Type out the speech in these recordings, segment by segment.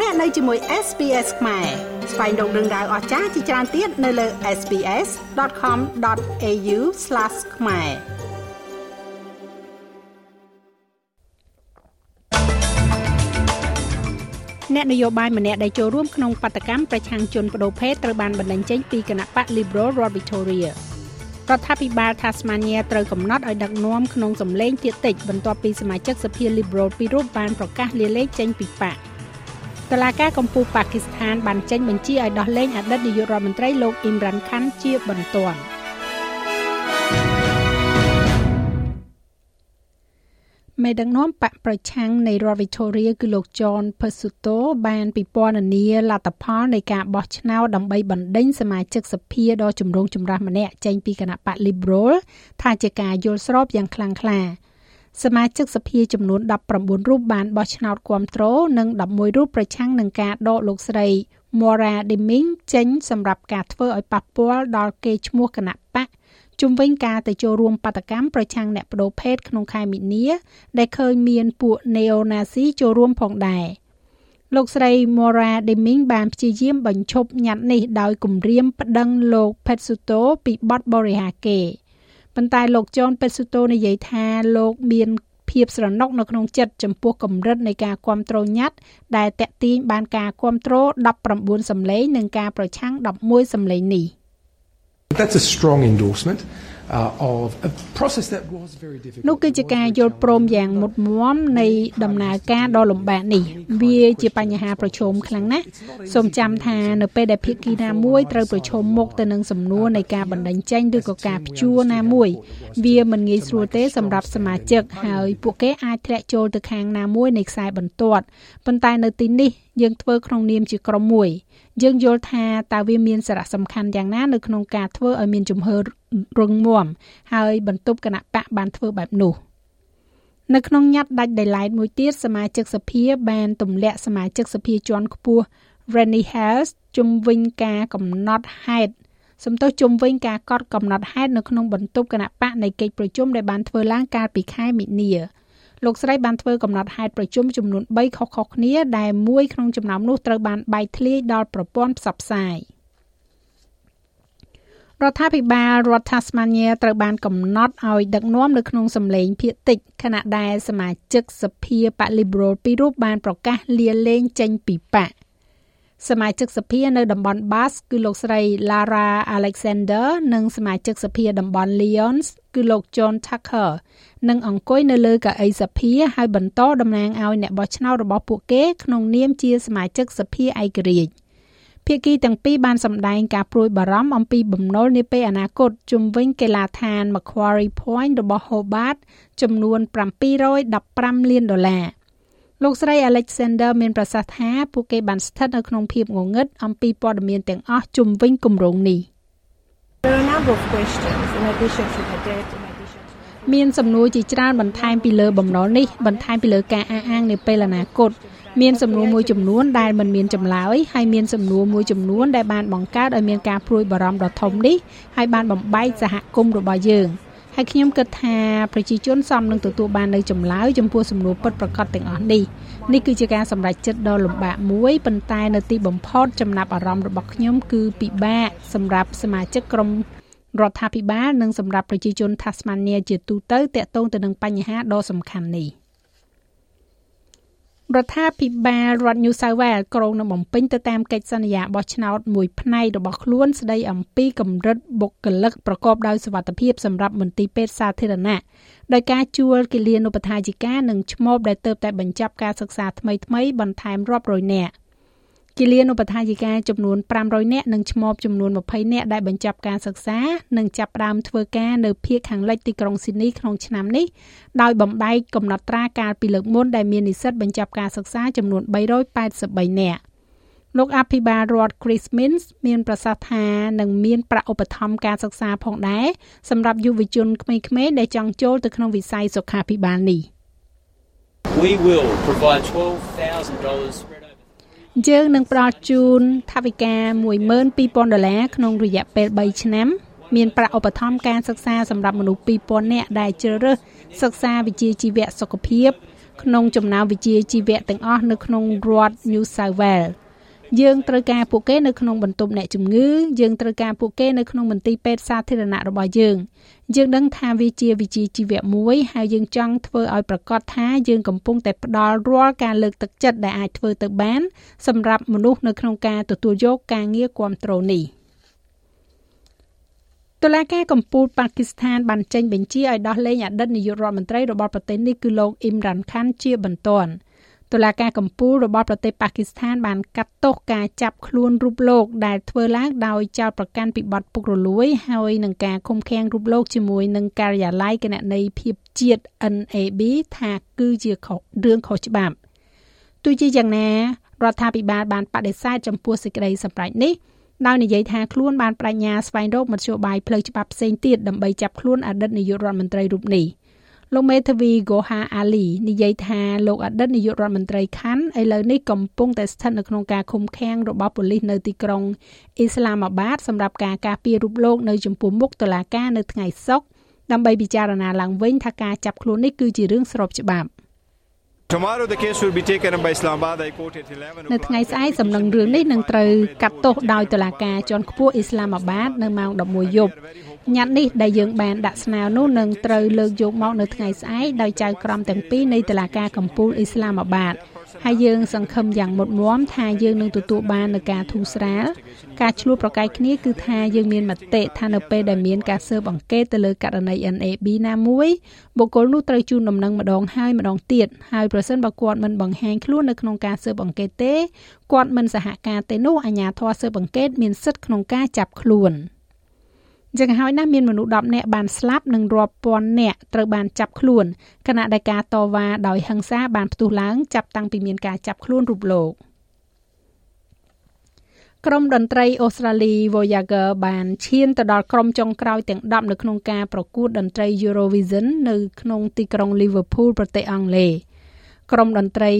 លោកអ្នកនៅជាមួយ SPS ខ្មែរស្វែងរកដឹងដៅអស្ចារ្យជាច្រើនទៀតនៅលើ SPS.com.au/ ខ្មែរអ្នកនយោបាយម្នាក់ដែលចូលរួមក្នុងបដកម្មប្រឆាំងជនបដូរភេទត្រូវបានបណ្តេញចេញពីគណៈបក Liberal រដ្ឋ Victoria រដ្ឋាភិបាល Tasmania ត្រូវកំណត់ឲ្យដឹកនាំក្នុងសម្លេងទាកតិចបន្ទាប់ពីសមាជិកសភា Liberal ពីររូបបានប្រកាសលាលែងចេញពីបក តឡាការកម្ពុជាប៉ាគីស្ថានបានចេញបញ្ជាឲ្យដោះលែងអតីតនាយករដ្ឋមន្ត្រីលោកអ៊ីមរ៉ាន់ខាន់ ជាបន្ទាន់មេដឹកនាំបកប្រឆាំងនៃរដ្ឋ Victoria គឺលោក John Pesutto បានពិពណ៌នាលទ្ធផលនៃការបោះឆ្នោតដើម្បីបណ្ដេញសមាជិកសភាដ៏ចម្រូងចម្រាសម្នាក់ចេញពីគណៈបក Liberal ថាជាការយល់ស្របយ៉ាងខ្លាំងក្លា សមាជិកសភាចំនួន19រូបបានបោះឆ្នោតគាំទ្រនិង11រូបប្រឆាំងនឹងការដកលោកស្រី Maura Deming ចេញសម្រាប់ការធ្វើឲ្យប៉ះពាល់ដល់កេរ្តិ៍ឈ្មោះគណៈបកជុំវិញការទៅចូលរួមបដកម្មប្រឆាំងអ្នកបដូរភេទក្នុងខែមីនា ដែលឃើញមានពួក Neo-Nazi ចូលរួមផងដែរលោកស្រី Mora Deming បានព្យាយាមបញ្ឈប់ញត្តិនេះដោយគម្រាមប្តឹងលោក Petsuto ពីបទបរិហាកេរ្តិ៍ ប៉ុន្តែលោកចនពេស៊ូតូនិយាយថាលោកមានភាពស្រណុកនៅក្នុងចិត្តចំពោះកម្រិតនៃការគ្រប់គ្រងញត្តិដែលតេទៀងបានការគ្រប់គ្រង19សម្លេងនិងការប្រឆាំង11សម្លេងនេះ That's a strong endorsement of a process that was very difficult នោះគឺជាការយល់ព្រមយ៉ាងមុតមមនៃដំណើរការដ៏លំបាកនេះ វាជាបញ្ហាប្រឈមខ្លាំងណាស់សូមចាំថានៅពេលដែលភាគីណាមួយត្រូវប្រឈមមុខទៅនឹងសំណួរនៃការបណ្ដឹងចេញឬក៏ការព្យួរណាមួយ វាមិនងាយស្រួលទេសម្រាប់សមាជិកហើយពួកគេអាចធ្លាក់ចូលទៅខាងណាមួយនៃខ្សែបន្ទាត់ប៉ុន្តែនៅទីនេះ យើងធ្វើក្នុងនាមជាក្រុមមួយ យើងយល់ថាតើវាមានសារៈសំខាន់យ៉ាងណានៅក្នុងការធ្វើឲ្យមានជំហររឹងមាំហើយបន្ទប់គណៈបកបានធ្វើបែបនោះនៅក្នុងញត្តិដាច់ដោយឡែកមួយទៀតសមាជិកសភាបានទម្លាក់សមាជិកសភាជាន់ខ្ពស់ Rennie House ជំវិញការកំណត់ហេតុសំទោសជំវិញការកត់កំណត់ហេតុនៅក្នុងបន្ទប់គណៈបកនៃកិច្ចប្រជុំដែលបានធ្វើឡើងកាលពីខែមិនិនា លោកស្រីបានធ្វើកំណត់ហេតុប្រជុំចំនួន3ខុសៗគ្នាដែលមួយក្នុងចំណោមនោះត្រូវបានបែកធ្លាយដល់ប្រព័ន្ធផ្សព្វផ្សាយរដ្ឋាភិបាលរដ្ឋ Tasmania ត្រូវបានកំណត់ឲ្យដឹកនាំនៅក្នុងសម្លេងភាគតិចខណៈដែលសមាជិកសភាបក Liberal ពីររូបបានប្រកាសលាលែងចេញពីបកសមាជិកសភានៅតំបន់ Basque គឺលោកស្រី Lara Alexander និងសមាជិកសភាតំបន់ Lyons គឺលោក John Tucker នឹងអង្គុយនៅលើកៅអីសភាហើយបន្តតំណាងឲ្យអ្នកបោះឆ្នោតរបស់ពួកគេក្នុងនាមជាសមាជិកសភាឯករាជ្យភាគីទាំងពីរបានសម្ដែងការព្រួយបារម្ភអំពីបំណុលនាពេលអនាគតជុំវិញកីឡាដ្ឋាន Macquarie Point របស់ Hobart ចំនួន715លានដុល្លារលោកស្រី Alexander មានប្រសាសន៍ថាពួកគេបានស្ថិតនៅក្នុងភាពងងឹតអំពីព័ត៌មានទាំងអស់ជុំវិញគម្រោងនេះ មានសំណួរជាច្រើនបន្ថែមពីលើបំណុលនេះបន្ថែមពីលើការអះអាងនៅពេលអនាគតមានសំណួរមួយចំនួនដែលមិនមានចម្លើយហើយមានសំណួរមួយចំនួនដែលបានបង្កើតឲ្យមានការព្រួយបារម្ភដ៏ធំនេះហើយបានបំបែកសហគមន៍របស់យើង ហើយខ្ញុំគិតថាប្រជាជនសមនឹងទទួលបាននៅចម្លើយចំពោះសំណួរពិតប្រាកដទាំងអស់នេះនេះគឺជាការសម្រេចចិត្តដ៏លំបាកមួយប៉ុន្តែនៅទីបំផុតចំណាប់អារម្មណ៍របស់ខ្ញុំគឺពិបាកសម្រាប់សមាជិកក្រុមរដ្ឋាភិបាលនិងសម្រាប់ប្រជាជន Tasmania ជាទូទៅតាក់ទងទៅនឹងបញ្ហាដ៏សំខាន់នេះ រដ្ឋាភិបាលរដ្ឋ New South Wales ក្រុងនឹងបំពេញទៅតាមកិច្ចសន្យាបោះឆ្នោតមួយផ្នែករបស់ខ្លួនស្ដីអំពីកម្រិតបុគ្គលិកប្រកបដោយសុវត្ថិភាពសម្រាប់មន្ទីរពេទ្យសាធារណៈដោយការជួលគិលានុបដ្ឋាយិកានិងឈ្មោះដែលទៅតែបញ្ចប់ការសិក្សាថ្មីៗបន្ថែមរាប់រយនាក់ គិលានុបដ្ឋាយិកាចំនួន500នាក់និងឈ្មោះចំនួន20នាក់ដែលបញ្ចប់ការសិក្សានិងចាប់ផ្ដើមធ្វើការនៅភូមិខាងលិចទីក្រុងស៊ីដនីក្នុងឆ្នាំនេះដោយបំបែកកំណត់ត្រាកាលពីលើកមុនដែលមាននិស្សិតបញ្ចប់ការសិក្សាចំនួន383នាក់លោកអភិបាលរដ្ឋ Chris Minns មានប្រសាសន៍ថានឹងមានប្រាក់ឧបត្ថម្ភការសិក្សាផងដែរសម្រាប់យុវជនក្មេងៗដែលចង់ចូលទៅក្នុងវិស័យសុខាភិបាលនេះ We will provide $12,000 យើងនឹងផ្ដល់ជូនថវិកា12000ដុល្លារក្នុងរយៈពេល3ឆ្នាំមានប្រាក់ឧបត្ថម្ភការសិក្សាសម្រាប់មនុស្ស2000នាក់ដែលជ្រើសរើសសិក្សាវិជ្ជាជីវៈសុខភាព ក្នុងចំណោមវិជ្ជាជីវៈទាំងអស់នៅក្នុងរដ្ឋ New South Wales យើងត្រូវការពួកគេនៅក្នុងបន្ទប់អ្នកជំងឺយើងត្រូវការពួកគេនៅក្នុងមន្ទីរពេទ្យសាធារណៈរបស់យើង យើងដឹងថាវាជាវិជ្ជាជីវៈមួយហើយយើងចង់ធ្វើឲ្យប្រកាសថាយើងកំពុងតែផ្ដល់រាល់ការលើកទឹកចិត្តដែលអាចធ្វើទៅបាន សម្រាប់មនុស្សនៅក្នុងការទទួលយកការងារគ្រប់គ្រងនេះតុលាការកំពូលប៉ាគីស្ថានបានចេញបញ្ជាឲ្យដោះលែងអតីតនាយករដ្ឋមន្ត្រីរបស់ប្រទេសនេះគឺលោកអ៊ីមរ៉ាន់ខាន់ជាបន្ទាន់ តុលាការកំពូលរបស់ប្រទេសប៉ាគីស្ថានបានកាត់ទោសការចាប់ខ្លួនរូបលោកដែលធ្វើឡើងដោយចោទប្រកាន់ពីបទពុករលួយ ហើយនឹងការឃុំឃាំងរូបលោកជាមួយនឹងការិយាល័យគណនេយ្យភាពជាតិ NAB ថាគឺជារឿងខុសច្បាប់ទោះជាយ៉ាងណារដ្ឋាភិបាលបានបដិសេធចំពោះសេចក្តីសម្រេចនេះដោយនិយាយថាខ្លួនបានបដិញ្ញាស្វែងរកមធ្យោបាយផ្លូវច្បាប់ផ្សេងទៀតដើម្បីចាប់ខ្លួនអតីតនាយករដ្ឋមន្ត្រីរូបនេះ។ លោកមេធាវីហ្គូហាអាលីនិយាយថាលោកអតីតនាយករដ្ឋមន្ត្រីខាន់ឥឡូវនេះកំពុងតែស្ថិតនៅក្នុងការឃុំឃាំងរបស់ប៉ូលីសនៅទីក្រុងអ៊ីស្លាមាបាតសម្រាប់ការការពាររូបលោកនៅចំពោះមុខតុលាការនៅថ្ងៃសុក្រដើម្បីពិចារណាឡើងវិញថាការចាប់ខ្លួននេះគឺជារឿងស្របច្បាប់ Tomorrow the case will be taken by Islamabad High Court at 11នៅថ្ងៃស្អែកសំណុំរឿងនេះនឹងត្រូវកាត់ទោសដោយតុលាការជាន់ខ្ពស់អ៊ីស្លាមាបាតនៅម៉ោង11យប់ ញត្តិនេះដែលយើងបានដាក់ស្នើនោះនឹងត្រូវលើកយកមកនៅថ្ងៃស្អែកដោយចៅក្រមទាំងពីរនៃតុលាការកំពូលអ៊ីស្លាមាបាតហើយយើងសង្ឃឹមយ៉ាងមុតមមថាយើងនឹងទទួលបាននូវការធូរស្រាលការឆ្លោះប្រកែកគ្នាគឺថាយើងមានមតិថានៅពេលដែលមានការស៊ើបអង្កេតទៅលើករណី NAB ណាមួយបុគ្គលនោះត្រូវជូនដំណឹងម្ដងហើយម្ដងទៀតហើយប្រសិនបើគាត់មិនបង្ហាញខ្លួននៅក្នុងការស៊ើបអង្កេតទេគាត់មិនសហការទេនោះអាជ្ញាធរស៊ើបអង្កេតមានសិទ្ធិក្នុងការចាប់ខ្លួន។ ចឹងហើយណាមានមនុស្ស10នាក់បានស្លាប់និងរាប់ពាន់នាក់ត្រូវបានចាប់ខ្លួនខណៈដែលការតវ៉ាដោយហិង្សាបានផ្ទុះឡើងចាប់តាំងពីមានការចាប់ខ្លួនរូបលោកក្រុមតន្ត្រីអូស្ត្រាលី Voyager បានឈានទៅដល់ក្រុមចុងក្រោយទាំង10នៅក្នុងការប្រកួតតន្ត្រី Eurovision នៅក្នុងទីក្រុង Liverpool ប្រទេសអង់គ្លេសក្រុមតន្ត្រី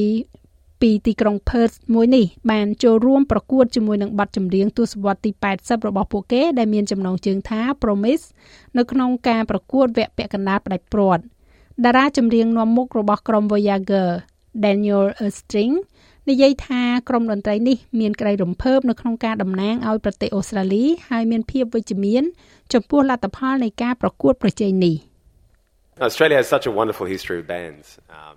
ពីទីក្រុង Perth មួយនេះបានចូលរួមប្រកួតជាមួយនឹងបទចម្រៀងទសវត្សរ៍ទី80របស់ពួកគេដែលមានចំណងជើងថា Promise នៅក្នុងការប្រកួតវគ្គពាក់កណ្ដាលផ្ដាច់ព្រាត់តារាចម្រៀងនាំមុខរបស់ក្រុម Voyager Daniel Erstring និយាយថាក្រុមតន្ត្រីនេះមានក្តីរំភើបនៅក្នុងការតំណាងឲ្យប្រទេសអូស្ត្រាលីហើយមានភាពវិជ្ជមានចំពោះលទ្ធផលនៃការប្រកួតប្រជែងនេះ Australia has such a wonderful history of bands um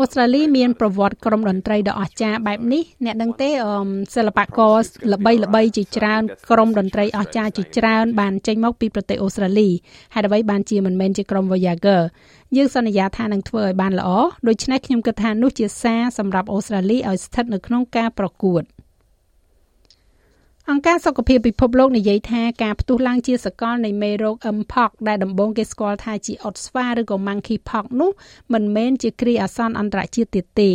អូស្ត្រាលីមានប្រវត្តិក្រុមតន្ត្រីដ៏អស្ចារ្យបែបនេះអ្នកដឹងទេសិល្បករល្បីល្បីជាច្រើនក្រុមតន្ត្រីអស្ចារ្យជាច្រើនបានចេញមកពីប្រទេសអូស្ត្រាលីហេតុអ្វីបានជាមិនមែនជាក្រុម Voyager យើងសន្យាថានឹងធ្វើឲ្យបានល្អដូច្នេះខ្ញុំគិតថានោះជាសារសម្រាប់អូស្ត្រាលីឲ្យស្ថិតនៅក្នុងការប្រកួត អង្គការសុខភាពពិភពលោកនិយាយថាការផ្ទុះឡើងជាសកលនៃមេរោគ Mpox ដែលដំបូងគេស្គាល់ថាជាអុតស្វាឬក៏ Monkeypox នោះមិនមែនជាគ្រាអាសន្នអន្តរជាតិទៀតទេ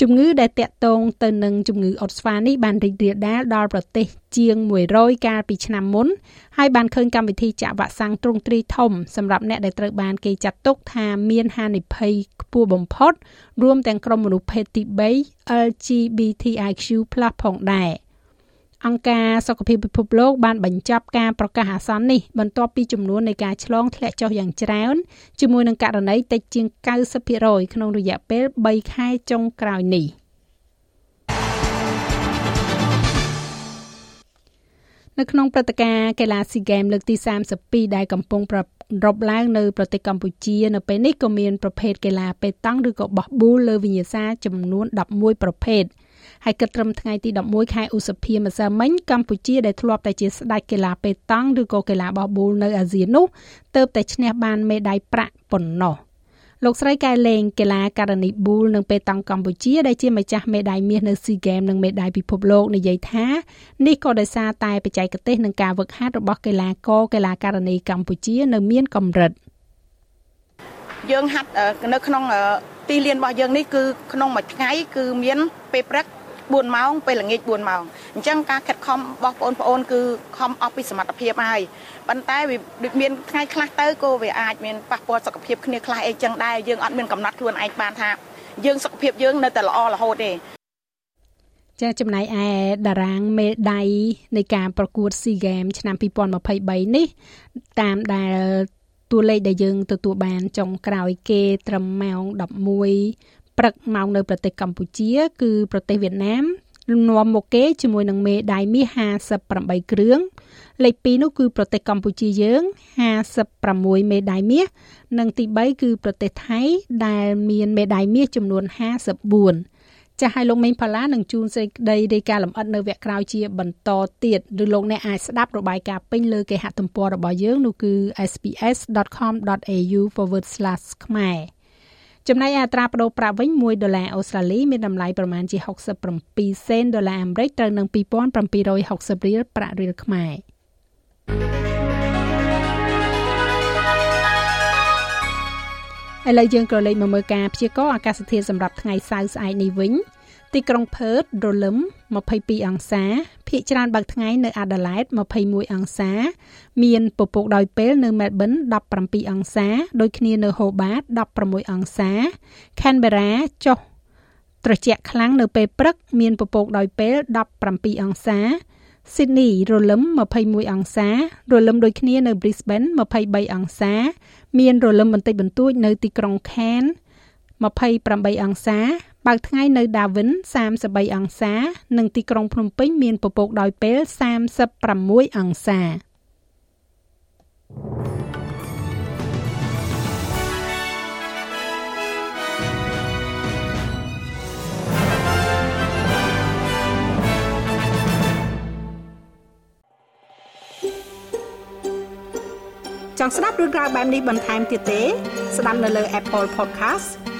ជំងឺដែលតាក់ទងទៅនឹងជំងឺអុតស្វានេះបានរីករាលដាលដល់ប្រទេសជាង100កាលពីឆ្នាំមុនហើយបានឃើញកម្មវិធីចាក់វ៉ាក់សាំងទ្រង់ទ្រីធំសម្រាប់អ្នកដែលត្រូវបានគេចាត់ទុកថាមានហានិភ័យខ្ពស់បំផុតរួមទាំងក្រុមមនុស្សភេទទី3 LGBTIQ+ ផងដែរ អង្គការសុខភាពពិភពលោកបានបញ្ចប់ការប្រកាសអាសន្ននេះបន្ទាប់ពីចំនួននៃការឆ្លងធ្លាក់ចុះយ៉ាងច្រើនជាមួយនឹងករណីតិចជាង90%ក្នុងរយៈពេល3ខែចុងក្រោយនេះនៅក្នុងព្រឹត្តិការណ៍កីឡាស៊ីហ្គេមលើកទី32ដែលកំពុងប្ររពឡើងនៅប្រទេសកម្ពុជានៅពេលនេះក៏មានប្រភេទកីឡាប៉េតង់ឬក៏បោះប៊ូលលើវិញ្ញាសាចំនួន11ប្រភេទ ហើយគិតត្រឹមថ្ងៃទី11ខែឧសភាម្សិលមិញកម្ពុជាដែលធ្លាប់តែជាស្ដេចកីឡាប៉េតង់ឬក៏កីឡាបោះប៊ូលនៅអាស៊ាននោះទើបតែឈ្នះបានមេដាយប្រាក់ប៉ុណ្ណោះលោកស្រីកែលេងកីឡាករនីប៊ូលនិងប៉េតង់កម្ពុជាដែលជាម្ចាស់មេដាយមាសនៅស៊ីហ្គេមនិងមេដាយពិភពលោកនិយាយថានេះក៏ដោយសារតែបច្ចេកទេសនិងការវឹកហាត់របស់កីឡាករកីឡាករនីកម្ពុជានៅមានកម្រិតយើងហាត់នៅក្នុងទីលានរបស់យើងនេះគឺក្នុងមួយថ្ងៃគឺមានពេលព្រឹក 4ម៉ោងពេលល្ងាច4ម៉ោងអញ្ចឹងការខិតខំរបស់បងប្អូនគឺខំអស់ពីសមត្ថភាពហើយប៉ុន្តែវាដូចមានថ្ងៃខ្លះទៅក៏វាអាចមានប៉ះពាល់សុខភាពគ្នាខ្លះអីចឹងដែរយើងអត់មានកំណត់ខ្លួនឯងបានថាយើងសុខភាពយើងនៅតែល្អរហូតទេចាចំណែកឯតារាងមេដៃនៃការប្រកួត SEA Games ឆ្នាំ2023នេះតាមដែលតួលេខដែលយើងទទួលបានចុងក្រោយគេត្រឹមម៉ោង11 ព្រឹកម៉ោងនៅប្រទេសកម្ពុជា គឺប្រទេសវៀតណាមនាំមកគេជាមួយនឹងមេដាយមាស58គ្រឿងលេខ2នោះគឺប្រទេសកម្ពុជាយើង56មេដាយមាសនិងទី3គឺប្រទេសថៃដែលមានមេដាយមាសចំនួន54ចាស់ឲ្យលោកមេងផាឡានឹងជួនសេចក្តីរាយការណ៍លម្អិតនៅវគ្គក្រោយជាបន្តទៀតឬលោកអ្នកអាចស្ដាប់របាយការណ៍ពេញលើគេហទំព័ររបស់យើងនោះគឺ sps.com.au/ ខ្មែរ ចំណែកអត្រាប្តូរប្រាក់វិញ1ដុល្លារអូស្ត្រាលីមានតម្លៃប្រមាណជា67សេនដុល្លារអាមេរិកត្រូវនឹង2760រៀលប្រាក់រៀលខ្មែរឥឡូវយើងក៏លេខមកមើលការព្យាករណ៍អាកាសធាតុសម្រាប់ថ្ងៃសៅរ៍ស្អែកនេះវិញ ទីក្រុងផឺតរលឹម22អង្សាភាគច្រើនបើកថ្ងៃនៅអាដាលេដ21អង្សា មានពពកដោយពេលនៅមែលប៊ន17អង្សា ដូចគ្នានៅហូបាត16អង្សាខេនបេរ៉ាចុះត្រជាក់ខ្លាំងនៅពេលព្រឹក មានពពកដោយពេល17អង្សាស៊ីដនីរលឹម21អង្សារលឹមដូចគ្នានៅ Brisbane 23អង្សា មានរលឹមបន្តិចបន្តួចនៅទីក្រុង Cairns 28អង្សា បើកថ្ងៃនៅ Darwin 33អង្សា និងទីក្រុងភ្នំពេញមានពពកដោយពេល36អង្សាចង់ស្ដាប់រឿងក្រៅបែបនេះបន្ថែមទៀតទេ ស្ដាប់នៅលើ Apple Podcast